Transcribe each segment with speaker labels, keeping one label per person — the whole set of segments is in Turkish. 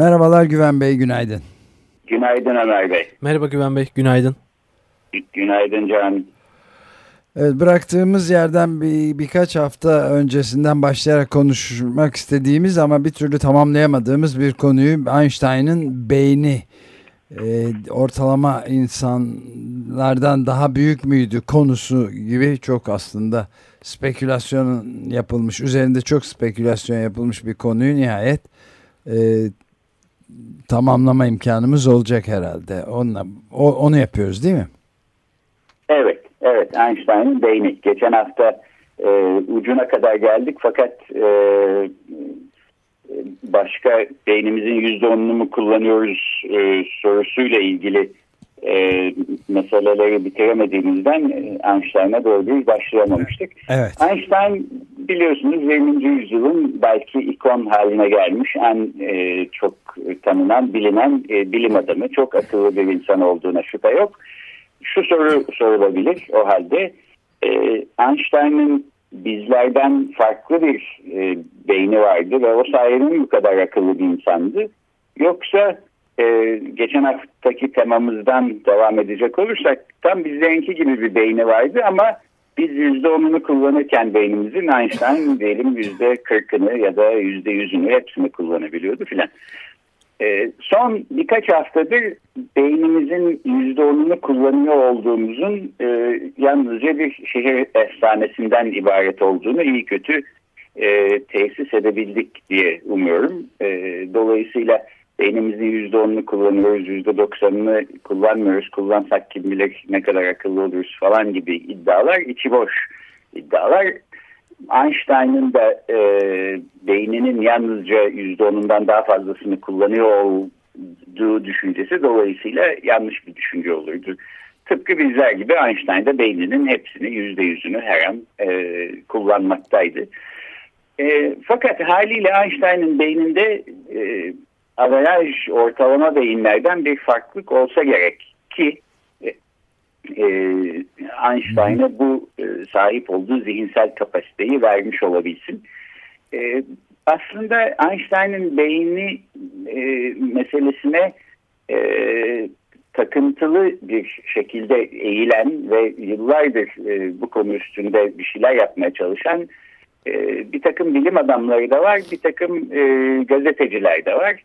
Speaker 1: Merhabalar Güven Bey, günaydın.
Speaker 2: Günaydın Ömer Bey.
Speaker 3: Merhaba Güven Bey, günaydın.
Speaker 2: Günaydın Can.
Speaker 1: Evet, bıraktığımız yerden bir, birkaç hafta öncesinden başlayarak konuşmak istediğimiz ama bir türlü tamamlayamadığımız bir konuyu Einstein'ın beyni e, ortalama insanlardan daha büyük müydü konusu gibi çok aslında spekülasyon yapılmış üzerinde çok spekülasyon yapılmış bir konuyu nihayet e, tamamlama imkanımız olacak herhalde. Onunla, o, onu yapıyoruz değil mi?
Speaker 2: Evet, evet Einstein'ın beyni. Geçen hafta e, ucuna kadar geldik fakat e, başka beynimizin yüzde onunu mu kullanıyoruz e, sorusuyla ilgili e, meseleleri bitiremediğimizden e, Einstein'a doğru bir başlayamamıştık.
Speaker 1: Evet.
Speaker 2: Einstein biliyorsunuz 20. yüzyılın belki ikon haline gelmiş en e, çok tanınan, bilinen e, bilim adamı. Çok akıllı bir insan olduğuna şüphe yok. Şu soru sorulabilir o halde. E, Einstein'ın bizlerden farklı bir e, beyni vardı ve o sayede bu kadar akıllı bir insandı. Yoksa e, geçen haftaki temamızdan devam edecek olursak tam bizlerinki gibi bir beyni vardı ama biz yüzde onunu kullanırken beynimizin Einstein diyelim yüzde kırkını ya da yüzde yüzünü hepsini kullanabiliyordu filan. E, son birkaç haftadır beynimizin yüzde onunu kullanıyor olduğumuzun e, yalnızca bir şehir efsanesinden ibaret olduğunu iyi kötü e, tesis edebildik diye umuyorum. E, dolayısıyla beynimizin yüzde onunu kullanıyoruz, yüzde doksanını kullanmıyoruz. Kullansak kim bilir ne kadar akıllı oluruz falan gibi iddialar içi boş iddialar. Einstein'ın da e, beyninin yalnızca yüzde onundan daha fazlasını kullanıyor olduğu düşüncesi dolayısıyla yanlış bir düşünce olurdu. Tıpkı bizler gibi Einstein da beyninin hepsini yüzde yüzünü her an e, kullanmaktaydı. E, fakat haliyle Einstein'ın beyninde e, averaj ortalama beyinlerden bir farklılık olsa gerek ki e, Einstein'a bu e, sahip olduğu zihinsel kapasiteyi vermiş olabilsin. E, aslında Einstein'ın beyni e, meselesine e, takıntılı bir şekilde eğilen ve yıllardır e, bu konu üstünde bir şeyler yapmaya çalışan e, bir takım bilim adamları da var, bir takım e, gazeteciler de var. E,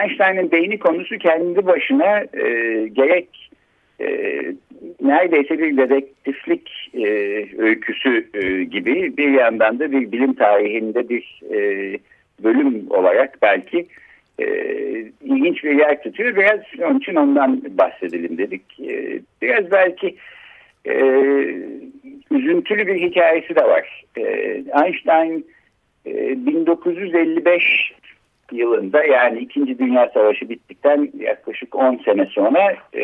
Speaker 2: Einstein'ın beyni konusu kendi başına e, gerek e, neredeyse bir dedektiflik e, öyküsü e, gibi bir yandan da bir bilim tarihinde bir e, bölüm olarak belki e, ilginç bir yer tutuyor. Biraz onun için ondan bahsedelim dedik. E, biraz belki e, üzüntülü bir hikayesi de var. E, Einstein e, 1955 yılında yani 2. Dünya Savaşı bittikten yaklaşık 10 sene sonra e,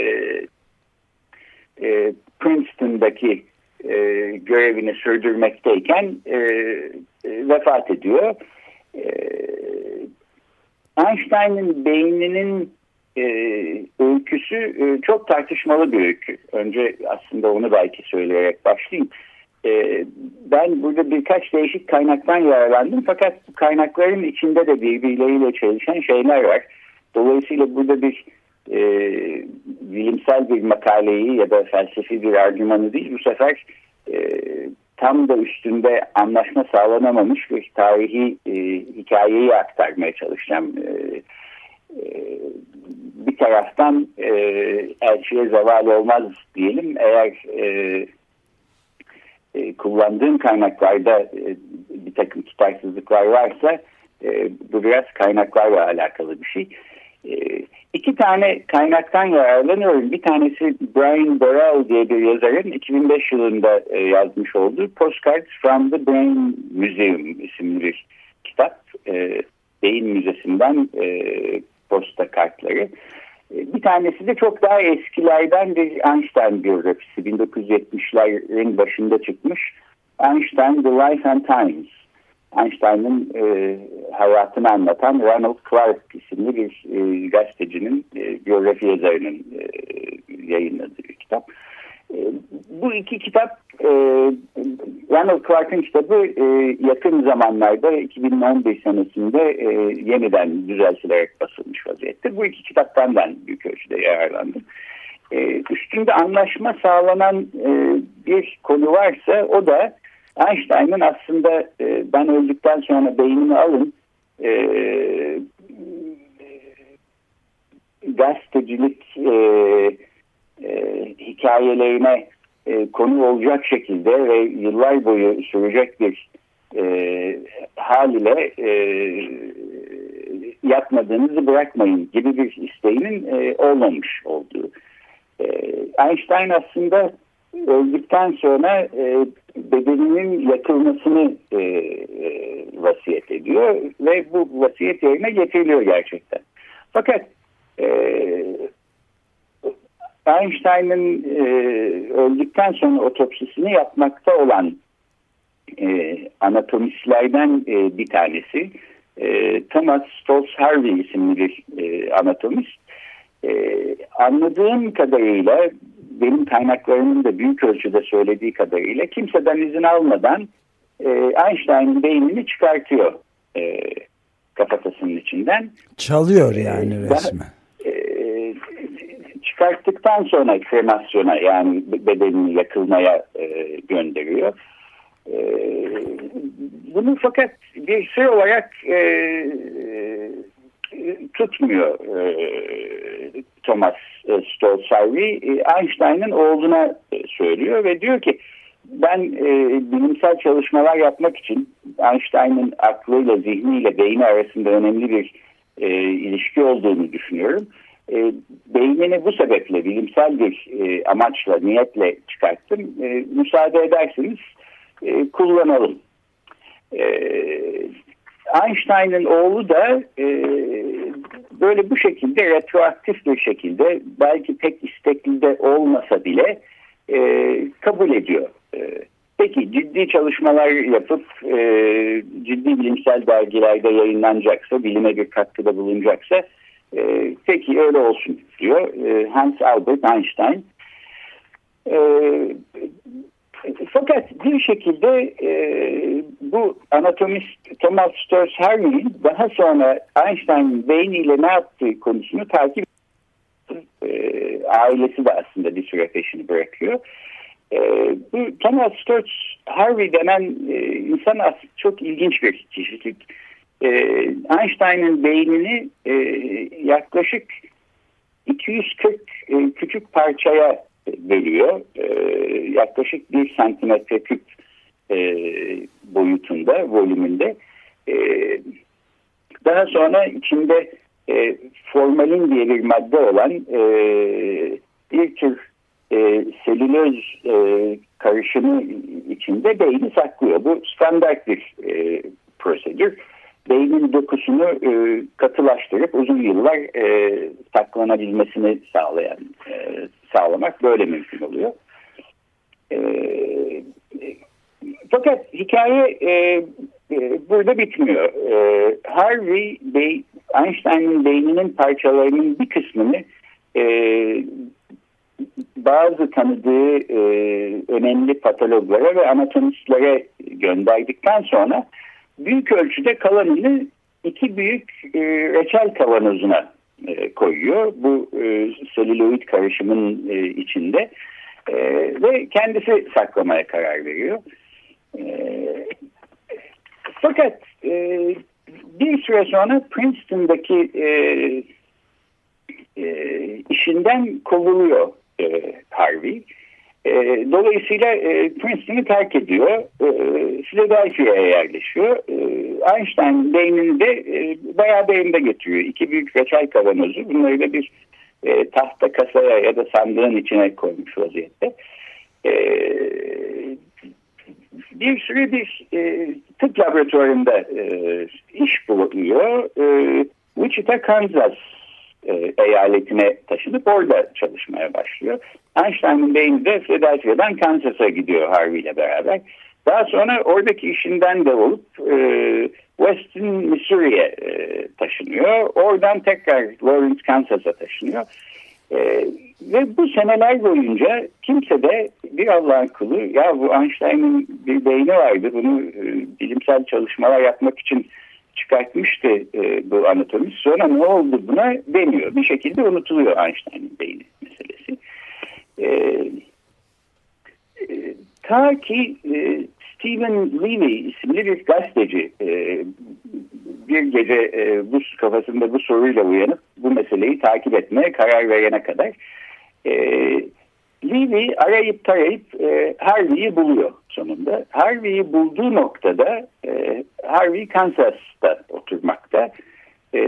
Speaker 2: e, Princeton'daki e, görevini sürdürmekteyken e, e, vefat ediyor. E, Einstein'ın beyninin e, öyküsü e, çok tartışmalı bir öykü. Önce aslında onu belki söyleyerek başlayayım. Ben burada birkaç değişik kaynaktan yararlandım fakat bu kaynakların içinde de birbirleriyle çalışan şeyler var. Dolayısıyla burada bir e, bilimsel bir makaleyi ya da felsefi bir argümanı değil bu sefer e, tam da üstünde anlaşma sağlanamamış bir tarihi e, hikayeyi aktarmaya çalışacağım. E, e, bir taraftan e, elçiye zeval olmaz diyelim eğer e, e, kullandığım kaynaklarda e, bir takım tutarsızlıklar varsa e, bu biraz kaynaklarla alakalı bir şey. E, iki tane kaynaktan yararlanıyorum. Bir tanesi Brian Burrell diye bir yazarın 2005 yılında e, yazmış olduğu Postcards from the Brain Museum isimli bir kitap. E, Beyin Müzesi'nden e, posta kartları. Bir tanesi de çok daha eskilerden bir Einstein biyografisi. 1970'lerin başında çıkmış. Einstein The Life and Times. Einstein'ın e, hayatını anlatan Ronald Clark isimli bir e, gazetecinin, e, biyografi yazarının e, yayınladığı bir kitap. E, bu iki kitap e, Ronald Clark'ın kitabı e, yakın zamanlarda 2011 senesinde e, yeniden düzeltilerek basılmış vaziyette. Bu iki kitaptan ben büyük ölçüde yararlandım. E, üstünde anlaşma sağlanan e, bir konu varsa o da Einstein'ın aslında e, ben öldükten sonra beynimi alın e, gazetecilik e, e, hikayelerine e, konu olacak şekilde ve yıllar boyu sürecek bir e, hal ile e, yapmadığınızı bırakmayın gibi bir isteğinin e, olmamış olduğu. E, Einstein aslında öldükten sonra e, bedeninin yakılmasını e, e, vasiyet ediyor ve bu vasiyet yerine getiriliyor gerçekten. Fakat e, Einstein'ın e, öldükten sonra otopsisini yapmakta olan e, anatomistlerden e, bir tanesi e, Thomas Stolz Harvey isimli bir e, anatomist. E, anladığım kadarıyla benim kaynaklarımın da büyük ölçüde söylediği kadarıyla kimseden izin almadan e, Einstein'ın beynini çıkartıyor e, kafatasının içinden.
Speaker 1: Çalıyor yani resmen.
Speaker 2: E, çıkarttıktan sonra kremasyona yani bedenini yakılmaya e, gönderiyor. E, bunu fakat bir şey olarak e, tutmuyor e, Thomas e, Stolzari. E, Einstein'ın oğluna e, söylüyor ve diyor ki ben e, bilimsel çalışmalar yapmak için Einstein'ın aklıyla, zihniyle, beyni arasında önemli bir e, ilişki olduğunu düşünüyorum. E, beynini bu sebeple bilimsel bir e, amaçla, niyetle çıkarttım. E, müsaade ederseniz e, kullanalım. E, Einstein'ın oğlu da e, böyle bu şekilde retroaktif bir şekilde belki pek istekli de olmasa bile e, kabul ediyor. E, peki ciddi çalışmalar yapıp e, ciddi bilimsel dergilerde yayınlanacaksa, bilime bir katkıda bulunacaksa e, peki öyle olsun diyor e, Hans Albert Einstein. E, fakat bir şekilde e, bu anatomist Thomas Sturz Harvey'in daha sonra Einstein'ın beyniyle ne yaptığı konusunu takip e, ailesi de aslında bir süre peşini bırakıyor. E, bu Thomas Sturz Harvey denen e, insan aslında çok ilginç bir kişilik. E, Einstein'ın beynini e, yaklaşık 240 e, küçük parçaya bölüyor. E, yaklaşık bir santimetre küp boyutunda, volümünde. Daha sonra içinde formalin diye bir madde olan bir tür e, selüloz karışımı içinde beyni saklıyor. Bu standart bir prosedür. Beynin dokusunu e, katılaştırıp uzun yıllar e, saklanabilmesini sağlayan e, sağlamak böyle mümkün oluyor. E, fakat hikaye e, e, burada bitmiyor. E, Harvey Bey, Einstein'ın beyninin parçalarının bir kısmını e, bazı tanıdığı e, önemli patologlara ve anatomistlere gönderdikten sonra büyük ölçüde kalanını iki büyük e, reçel kavanozuna e, koyuyor. Bu e, selüloid karışımın e, içinde e, ve kendisi saklamaya karar veriyor. E, fakat e, bir süre sonra Princeton'daki e, e, işinden kovuluyor e, Harvey. Dolayısıyla e, Princeton'ı terk ediyor. E, Philadelphia'ya yerleşiyor. E, Einstein beynini de e, bayağı beyinde getiriyor. İki büyük reçel kavanozu. Bunları da bir e, tahta kasaya ya da sandığın içine koymuş vaziyette. E, bir sürü bir e, tıp laboratuvarında e, iş buluyor. E, Wichita, Kansas e, eyaletine taşınıp orada çalışmaya başlıyor. Einstein'ın beyni de Philadelphia'dan Kansas'a gidiyor Harvey ile beraber. Daha sonra oradaki işinden de olup e, Western Missouri'ye e, taşınıyor. Oradan tekrar Lawrence, Kansas'a taşınıyor. E, ve bu seneler boyunca kimse de bir Allah'ın kulu ya bu Einstein'ın bir beyni vardı bunu e, bilimsel çalışmalar yapmak için çıkartmıştı e, bu anatomist. Sonra ne oldu buna demiyor. Bir şekilde unutuluyor Einstein'ın beyni meselesi. E, e, ta ki e, Stephen Levy isimli bir gazeteci e, bir gece e, bu kafasında bu soruyla uyanıp bu meseleyi takip etmeye karar verene kadar e, Levy arayıp tarayıp e, Harvey'i buluyor sonunda. Harvey'i bulduğu noktada e, Harvey Kansas'ta oturmakta. E,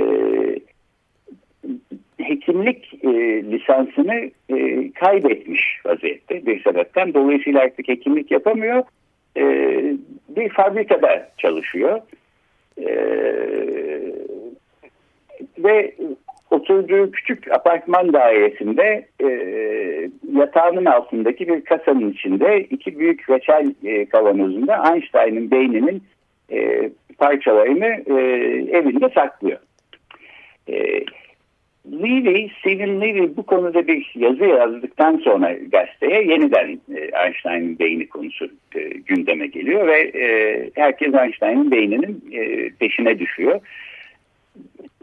Speaker 2: hekimlik e, lisansını e, kaybetmiş vaziyette bir sebepten. Dolayısıyla artık hekimlik yapamıyor. E, bir fabrikada çalışıyor. E, ve oturduğu küçük apartman dairesinde e, yatağının altındaki bir kasanın içinde iki büyük reçel e, kavanozunda Einstein'ın beyninin e, parçalarını e, evinde saklıyor. E, Levy, Stephen Levy bu konuda bir yazı yazdıktan sonra gazeteye yeniden e, Einstein'ın beyni konusu e, gündeme geliyor ve e, herkes Einstein'ın beyninin e, peşine düşüyor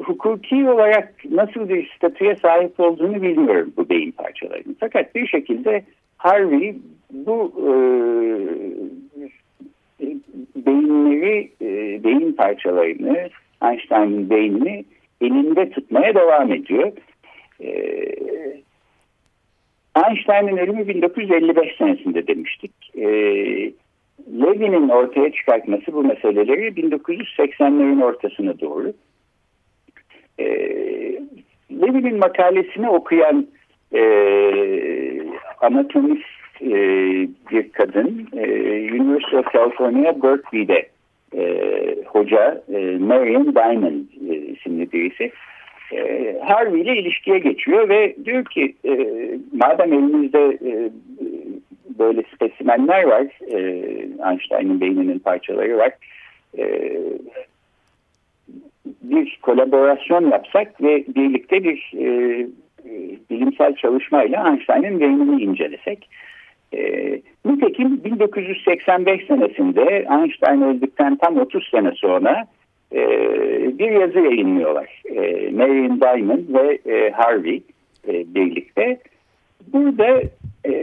Speaker 2: hukuki olarak nasıl bir statüye sahip olduğunu bilmiyorum bu beyin parçalarının. Fakat bir şekilde Harvey bu e, beyinleri, e, beyin parçalarını, Einstein'ın beynini elinde tutmaya devam ediyor. E, Einstein'ın ölümü 1955 senesinde demiştik. E, Levin'in ortaya çıkartması bu meseleleri 1980'lerin ortasına doğru. E, Levin'in makalesini okuyan e, anatomist e, bir kadın e, University of California Berkeley'de e, hoca e, Marian Diamond e, isimli birisi. E, Harvey ile ilişkiye geçiyor ve diyor ki e, madem elimizde e, böyle spesimenler var e, Einstein'ın beyninin parçaları var e, bir kolaborasyon yapsak ve birlikte bir e, e bilimsel çalışmayla Einstein'ın beynini incelesek. E, nitekim 1985 senesinde Einstein öldükten tam 30 sene sonra e, bir yazı yayınlıyorlar. E, Marion Diamond ve e, Harvey e, birlikte. Burada e,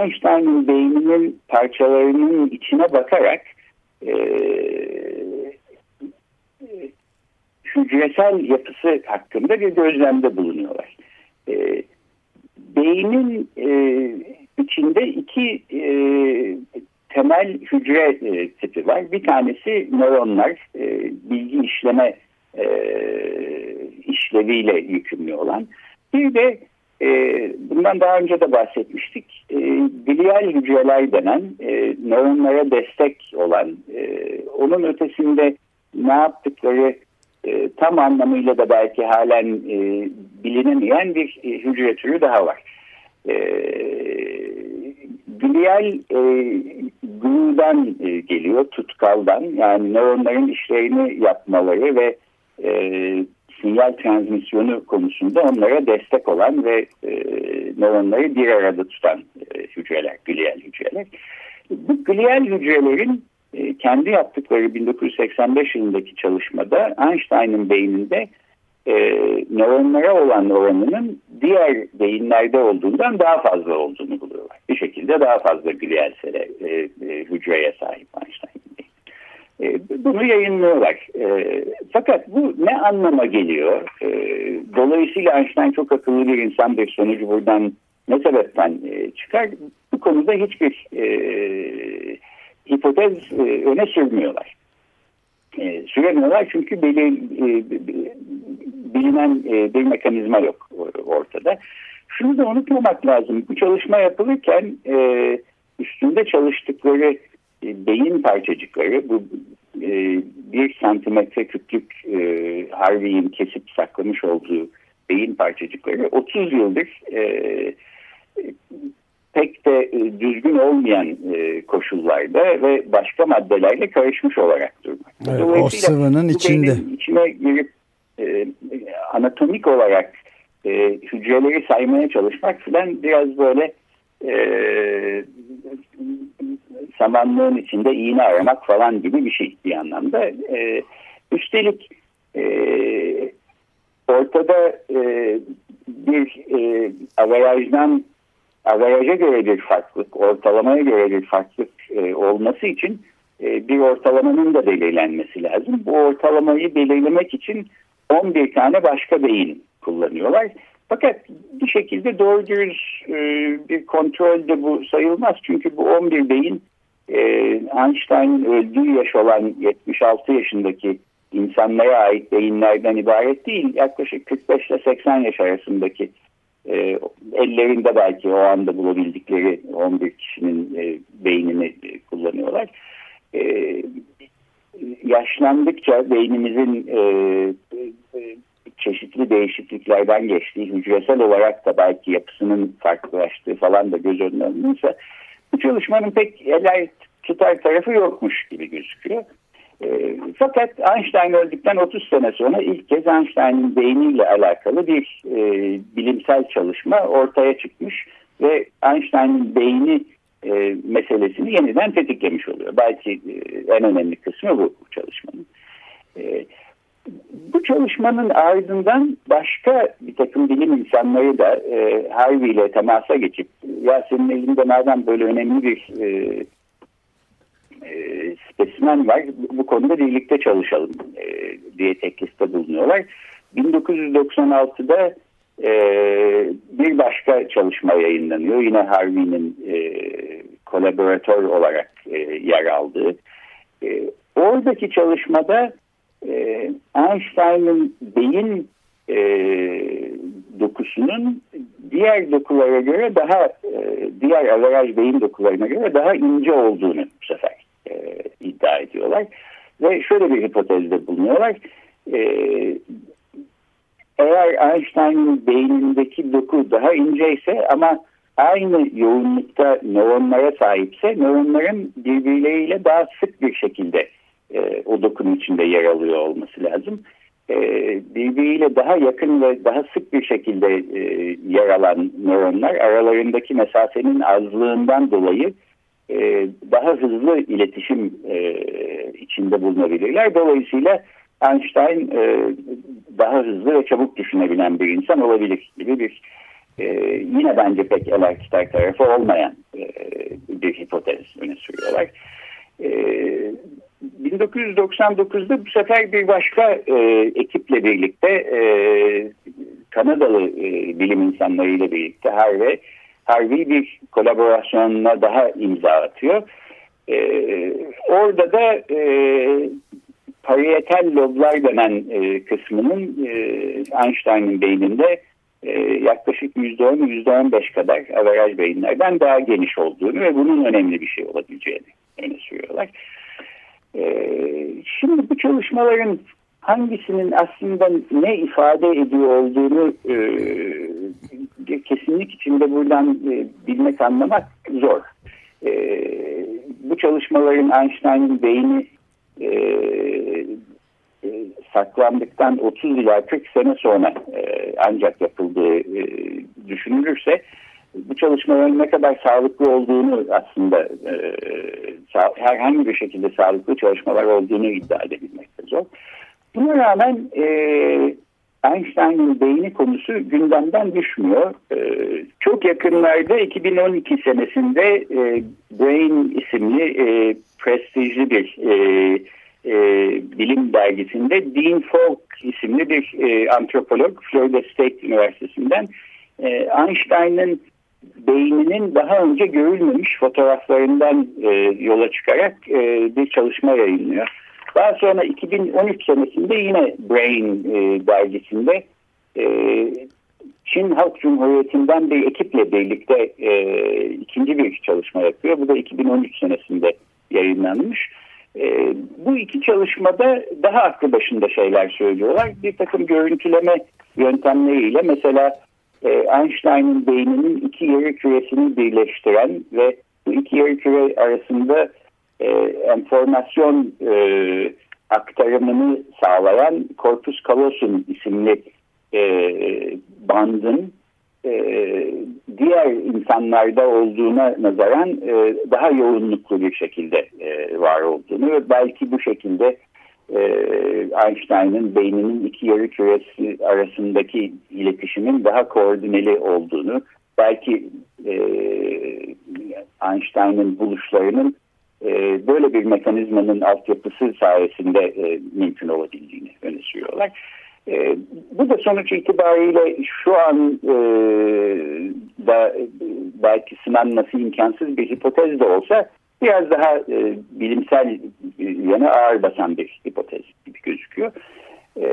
Speaker 2: Einstein'ın beyninin parçalarının içine bakarak e, hücresel yapısı hakkında bir gözlemde bulunuyorlar. E, beynin e, içinde iki e, temel hücre e, tipi var. Bir tanesi nöronlar, e, bilgi işleme e, işleviyle yükümlü olan. Bir de e, bundan daha önce de bahsetmiştik. E, glial hücreler denen e, nöronlara destek olan, e, onun ötesinde ne yaptıkları tam anlamıyla da belki halen e, bilinemeyen bir e, hücre türü daha var. E, glial e, glu'dan e, geliyor, tutkaldan yani nöronların işlerini yapmaları ve e, sinyal transmisyonu konusunda onlara destek olan ve e, nöronları bir arada tutan e, hücreler, glial hücreler. Bu glial hücrelerin kendi yaptıkları 1985 yılındaki çalışmada Einstein'ın beyninde e, nöronlara olan oranının diğer beyinlerde olduğundan daha fazla olduğunu buluyorlar. Bir şekilde daha fazla glial e, e, hücreye sahip Einstein'ın beyni. E, bunu yayınlıyorlar. E, fakat bu ne anlama geliyor? E, dolayısıyla Einstein çok akıllı bir insan bir sonucu buradan ne sebepten e, çıkar? Bu konuda hiçbir e, hipotez e, öne sürmüyorlar. E, süremiyorlar çünkü e, bilinen e, bir mekanizma yok ortada. Şunu da unutmamak lazım. Bu çalışma yapılırken e, üstünde çalıştıkları beyin parçacıkları bu bir santimetre küçük e, kesip saklamış olduğu beyin parçacıkları 30 yıldır pek de e, düzgün olmayan e, koşullarda ve başka maddelerle karışmış olarak durmak.
Speaker 1: Evet, o sıvının içinde.
Speaker 2: içine girip e, anatomik olarak hücreleri saymaya çalışmak filan biraz böyle samanlığın içinde iğne aramak falan gibi bir şey bir anlamda. Üstelik ortada bir averajdan averaja göre bir farklılık, ortalamaya göre bir farklılık e, olması için e, bir ortalamanın da belirlenmesi lazım. Bu ortalamayı belirlemek için 11 tane başka beyin kullanıyorlar. Fakat bir şekilde doğru dürüst e, bir kontrolde bu sayılmaz. Çünkü bu 11 beyin e, Einstein'ın öldüğü yaş olan 76 yaşındaki insanlara ait beyinlerden ibaret değil. Yaklaşık 45 ile 80 yaş arasındaki e, ellerinde belki o anda bulabildikleri 11 kişinin e, beynini e, kullanıyorlar. E, yaşlandıkça beynimizin e, e, çeşitli değişikliklerden geçtiği, hücresel olarak da belki yapısının farklılaştığı falan da göz önüne alınırsa bu çalışmanın pek eller tutar tarafı yokmuş gibi gözüküyor. E, fakat Einstein öldükten 30 sene sonra ilk kez Einstein'ın beyniyle alakalı bir e, bilimsel çalışma ortaya çıkmış ve Einstein'ın beyni e, meselesini yeniden tetiklemiş oluyor. Belki e, en önemli kısmı bu, bu çalışmanın. E, bu çalışmanın ardından başka bir takım bilim insanları da e, Harvey ile temasa geçip ya senin elinde madem böyle önemli bir e, e, spesimen var. Bu konuda birlikte çalışalım e, diye teklifte bulunuyorlar. 1996'da e, bir başka çalışma yayınlanıyor. Yine Harvey'nin e, kolaboratör olarak e, yer aldığı. Oradaki çalışmada e, Einstein'ın beyin dokusunun diğer dokulara göre daha e, diğer averaj beyin dokularına göre daha ince olduğunu bu sefer e, iddia ediyorlar. Ve şöyle bir hipotezde bulunuyorlar. E, eğer Einstein'ın beynindeki doku daha ince ise ama aynı yoğunlukta nöronlara sahipse nöronların birbirleriyle daha sık bir şekilde e, o dokunun içinde yer alıyor olması lazım. E, birbiriyle daha yakın ve daha sık bir şekilde e, yer alan nöronlar aralarındaki mesafenin azlığından dolayı daha hızlı iletişim e, içinde bulunabilirler. Dolayısıyla Einstein e, daha hızlı ve çabuk düşünebilen bir insan olabilir gibi bir e, yine bence pek elarkitar tarafı olmayan e, bir hipotez öne sürüyorlar. E, 1999'da bu sefer bir başka e, ekiple birlikte e, Kanadalı e, bilim insanlarıyla birlikte Harvey Harvey bir kolaborasyonuna daha imza atıyor. Ee, orada da e, parietal loblar denen e, kısmının e, Einstein'ın beyninde e, yaklaşık %10 %15 kadar averaj beyinlerden daha geniş olduğunu ve bunun önemli bir şey olabileceğini öne sürüyorlar. E, şimdi bu çalışmaların hangisinin aslında ne ifade ediyor olduğunu e, kesinlik içinde buradan e, bilmek anlamak zor. E, bu çalışmaların Einstein'ın beyni e, e, saklandıktan 30 ila 40 sene sonra e, ancak yapıldığı e, düşünülürse bu çalışmaların ne kadar sağlıklı olduğunu aslında e, herhangi bir şekilde sağlıklı çalışmalar olduğunu iddia edebilmekte zor. Buna rağmen e, Einstein'ın beyni konusu gündemden düşmüyor. E, çok yakınlarda 2012 senesinde e, Brain isimli e, prestijli bir e, e, bilim dergisinde Dean Falk isimli bir e, antropolog Florida State Üniversitesi'nden e, Einstein'ın beyninin daha önce görülmemiş fotoğraflarından e, yola çıkarak e, bir çalışma yayınlıyor. Daha sonra 2013 senesinde yine Brain e, dergisinde e, Çin Halk Cumhuriyeti'nden bir ekiple birlikte e, ikinci bir çalışma yapıyor. Bu da 2013 senesinde yayınlanmış. E, bu iki çalışmada daha aklı başında şeyler söylüyorlar. Bir takım görüntüleme yöntemleriyle mesela e, Einstein'ın beyninin iki yarı küresini birleştiren ve bu iki yarı küre arasında e, enformasyon e, aktarımını sağlayan corpus callosum isimli e, bandın e, diğer insanlarda olduğuna nazaran e, daha yoğunluklu bir şekilde e, var olduğunu ve belki bu şekilde e, Einstein'ın beyninin iki yarı küresi arasındaki iletişimin daha koordineli olduğunu belki e, Einstein'ın buluşlarının e, böyle bir mekanizmanın altyapısı sayesinde e, mümkün olabildiğini öne sürüyorlar. E, bu da sonuç itibariyle şu an e, da belki sınanması imkansız bir hipotez de olsa biraz daha e, bilimsel yanı ağır basan bir hipotez gibi gözüküyor. E,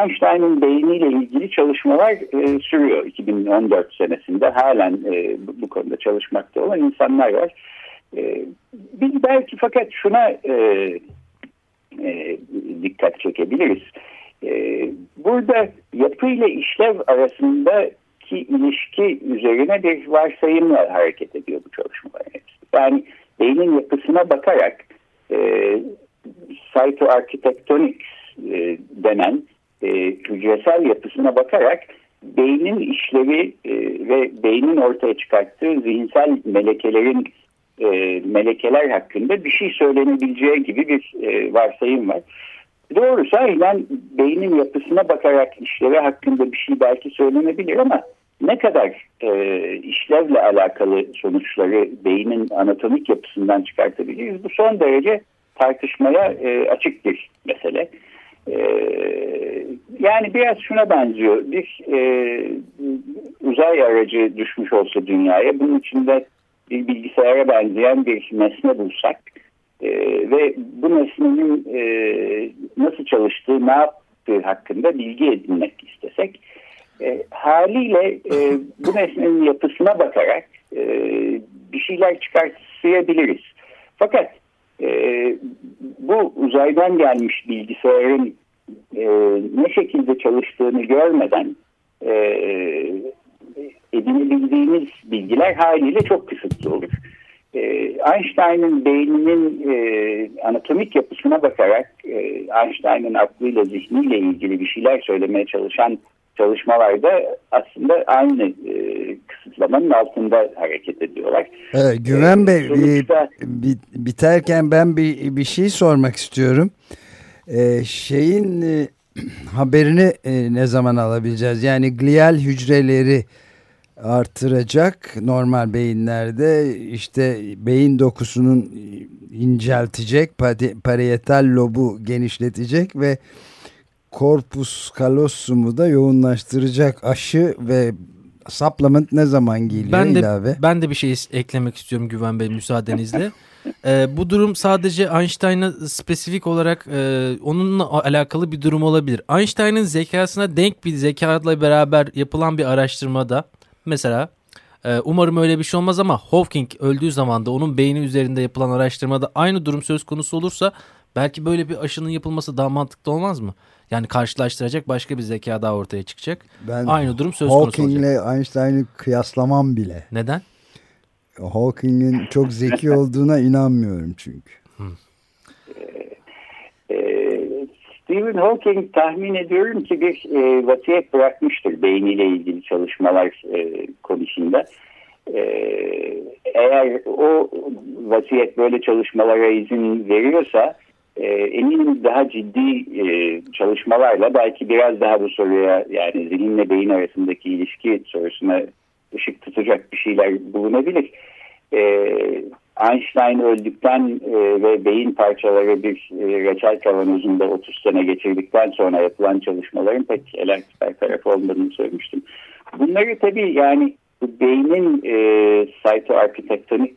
Speaker 2: Einstein'ın beyniyle ilgili çalışmalar e, sürüyor. 2014 senesinde halen e, bu konuda çalışmakta olan insanlar var. E, biz belki fakat şuna e, e, dikkat çekebiliriz. E, burada yapı ile işlev arasındaki ilişki üzerine bir varsayımla hareket ediyor bu çalışmalar. Yani beynin yapısına bakarak e, cytoarchitectonics e, denen e, hücresel yapısına bakarak beynin işlevi e, ve beynin ortaya çıkarttığı zihinsel melekelerin e, melekeler hakkında bir şey söylenebileceği gibi bir e, varsayım var. Doğrusu aynen beynin yapısına bakarak işlevi hakkında bir şey belki söylenebilir ama ne kadar e, işlevle alakalı sonuçları beynin anatomik yapısından çıkartabiliriz bu son derece tartışmaya e, açık bir mesele. E, yani biraz şuna benziyor. Bir e, uzay aracı düşmüş olsa dünyaya bunun içinde bir bilgisayara benzeyen bir nesne bulsak e, ve bu nesnenin e, nasıl çalıştığı, ne yaptığı hakkında bilgi edinmek istesek e, haliyle e, bu nesnenin yapısına bakarak e, bir şeyler çıkartabiliriz. Fakat e, bu uzaydan gelmiş bilgisayarın e, ne şekilde çalıştığını görmeden e, edinebildiğimiz bilgiler haliyle çok kısıtlı olur. E, Einstein'ın beyninin e, anatomik yapısına bakarak e, Einstein'ın aklıyla zihniyle ilgili bir şeyler söylemeye çalışan çalışmalarda aslında aynı e, kısıtlamanın altında hareket ediyorlar.
Speaker 1: Evet, Güven e, Bey sonuçta... biterken ben bir, bir şey sormak istiyorum. E, şeyin e, haberini e, ne zaman alabileceğiz? Yani glial hücreleri artıracak normal beyinlerde işte beyin dokusunun inceltecek parietal lobu genişletecek ve korpus callosum'u da yoğunlaştıracak aşı ve supplement ne zaman geliyor
Speaker 3: ben de,
Speaker 1: ilave?
Speaker 3: Ben de bir şey eklemek istiyorum Güven Bey müsaadenizle. ee, bu durum sadece Einstein'a spesifik olarak e, onunla alakalı bir durum olabilir. Einstein'ın zekasına denk bir zekayla beraber yapılan bir araştırmada Mesela e, umarım öyle bir şey olmaz ama Hawking öldüğü zaman da onun beyni üzerinde yapılan araştırmada aynı durum söz konusu olursa belki böyle bir aşının yapılması daha mantıklı olmaz mı? Yani karşılaştıracak başka bir zeka daha ortaya çıkacak. Ben aynı durum söz konusu olacak.
Speaker 1: Hawking'le Einstein'ı kıyaslamam bile.
Speaker 3: Neden?
Speaker 1: Hawking'in çok zeki olduğuna inanmıyorum çünkü. Hmm.
Speaker 2: Stephen Hawking tahmin ediyorum ki bir e, vasiyet bırakmıştır beyniyle ilgili çalışmalar e, konusunda. E, eğer o vasiyet böyle çalışmalara izin veriyorsa e, eminim daha ciddi e, çalışmalarla belki biraz daha bu soruya yani zihinle beyin arasındaki ilişki sorusuna ışık tutacak bir şeyler bulunabilir. E, Einstein öldükten e, ve beyin parçaları bir e, reçel kavanozunda 30 sene geçirdikten sonra yapılan çalışmaların pek elektrik tarafı olmadığını söylemiştim. Bunları tabii yani bu beynin e, cytoarkitektonik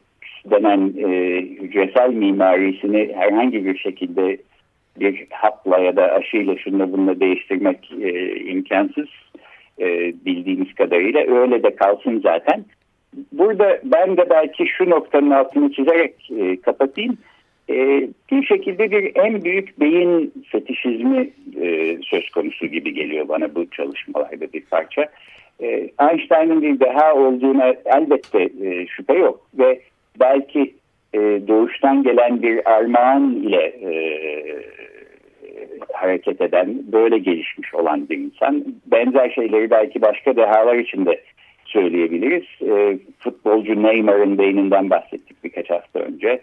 Speaker 2: denen e, hücresel mimarisini herhangi bir şekilde bir hapla ya da aşıyla şunla bununla değiştirmek e, imkansız. e, bildiğimiz kadarıyla öyle de kalsın zaten. Burada ben de belki şu noktanın altını çizerek e, kapatayım. E, bir şekilde bir en büyük beyin fetişizmi e, söz konusu gibi geliyor bana bu çalışmalarda bir parça. E, Einstein'ın bir deha olduğuna elbette e, şüphe yok ve belki e, doğuştan gelen bir armağan ile e, hareket eden, böyle gelişmiş olan bir insan. Benzer şeyleri belki başka dehalar için de söyleyebiliriz. E, futbolcu Neymar'ın beyninden bahsettik birkaç hafta önce.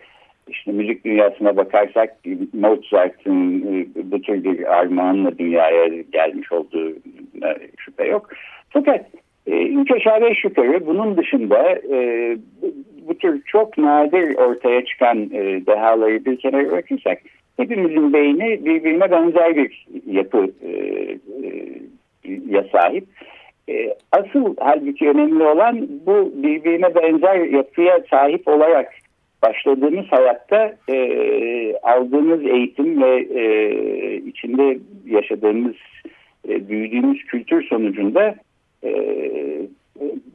Speaker 2: İşte müzik dünyasına bakarsak Mozart'ın e, bu tür bir armağanla dünyaya gelmiş olduğu şüphe yok. Fakat üç aşağı beş yukarı bunun dışında e, bu, tür çok nadir ortaya çıkan e, dehaları bir kenara bırakırsak hepimizin beyni birbirine benzer bir yapı e, ya sahip. E, asıl halbuki önemli olan bu birbirine benzer yapıya sahip olarak başladığımız hayatta e, aldığımız eğitim ve e, içinde yaşadığımız, e, büyüdüğümüz kültür sonucunda e,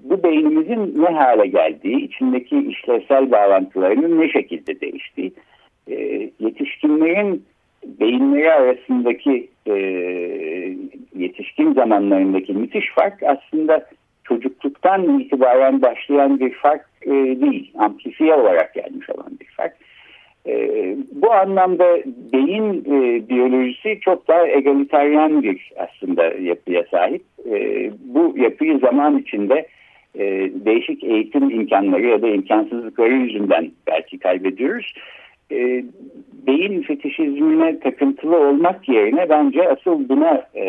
Speaker 2: bu beynimizin ne hale geldiği, içindeki işlevsel bağlantılarının ne şekilde değiştiği, e, yetişkinlerin beyinleri arasındaki e, yetişkin zamanlarındaki müthiş fark aslında çocukluktan itibaren başlayan bir fark e, değil, amplifiye olarak gelmiş olan bir fark. E, bu anlamda beyin e, biyolojisi çok daha egaliteryen bir aslında yapıya sahip. E, bu yapıyı zaman içinde e, değişik eğitim imkanları ya da imkansızlıkları yüzünden belki kaybediyoruz. E, beyin fetişizmine takıntılı olmak yerine bence asıl buna e,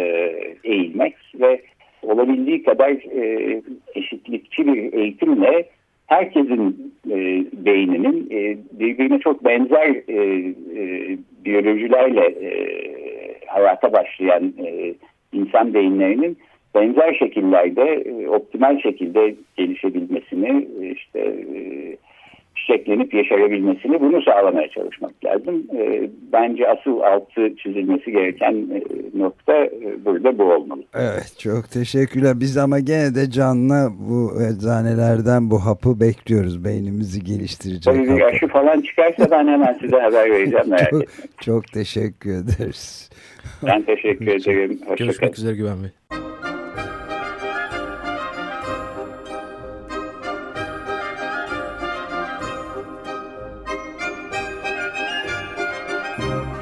Speaker 2: eğilmek ve olabildiği kadar e, eşitlikçi bir eğitimle herkesin e, beyninin e, birbirine çok benzer e, e, biyolojilerle e, hayata başlayan e, insan beyinlerinin benzer şekillerde e, optimal şekilde gelişebilmesini işte e, şeklenip yaşayabilmesini bunu sağlamaya çalışmak lazım. E, bence asıl altı çizilmesi gereken e, nokta e, burada bu olmalı.
Speaker 1: Evet çok teşekkürler. Biz ama gene de canlı bu eczanelerden bu hapı bekliyoruz. Beynimizi geliştirecek
Speaker 2: Tabii bir aşı falan çıkarsa ben hemen size haber vereceğim merak
Speaker 1: çok,
Speaker 2: etmeyin.
Speaker 1: çok teşekkür ederiz.
Speaker 2: Ben teşekkür ederim. Hoşçakalın.
Speaker 3: Görüşmek üzere Güven Bey.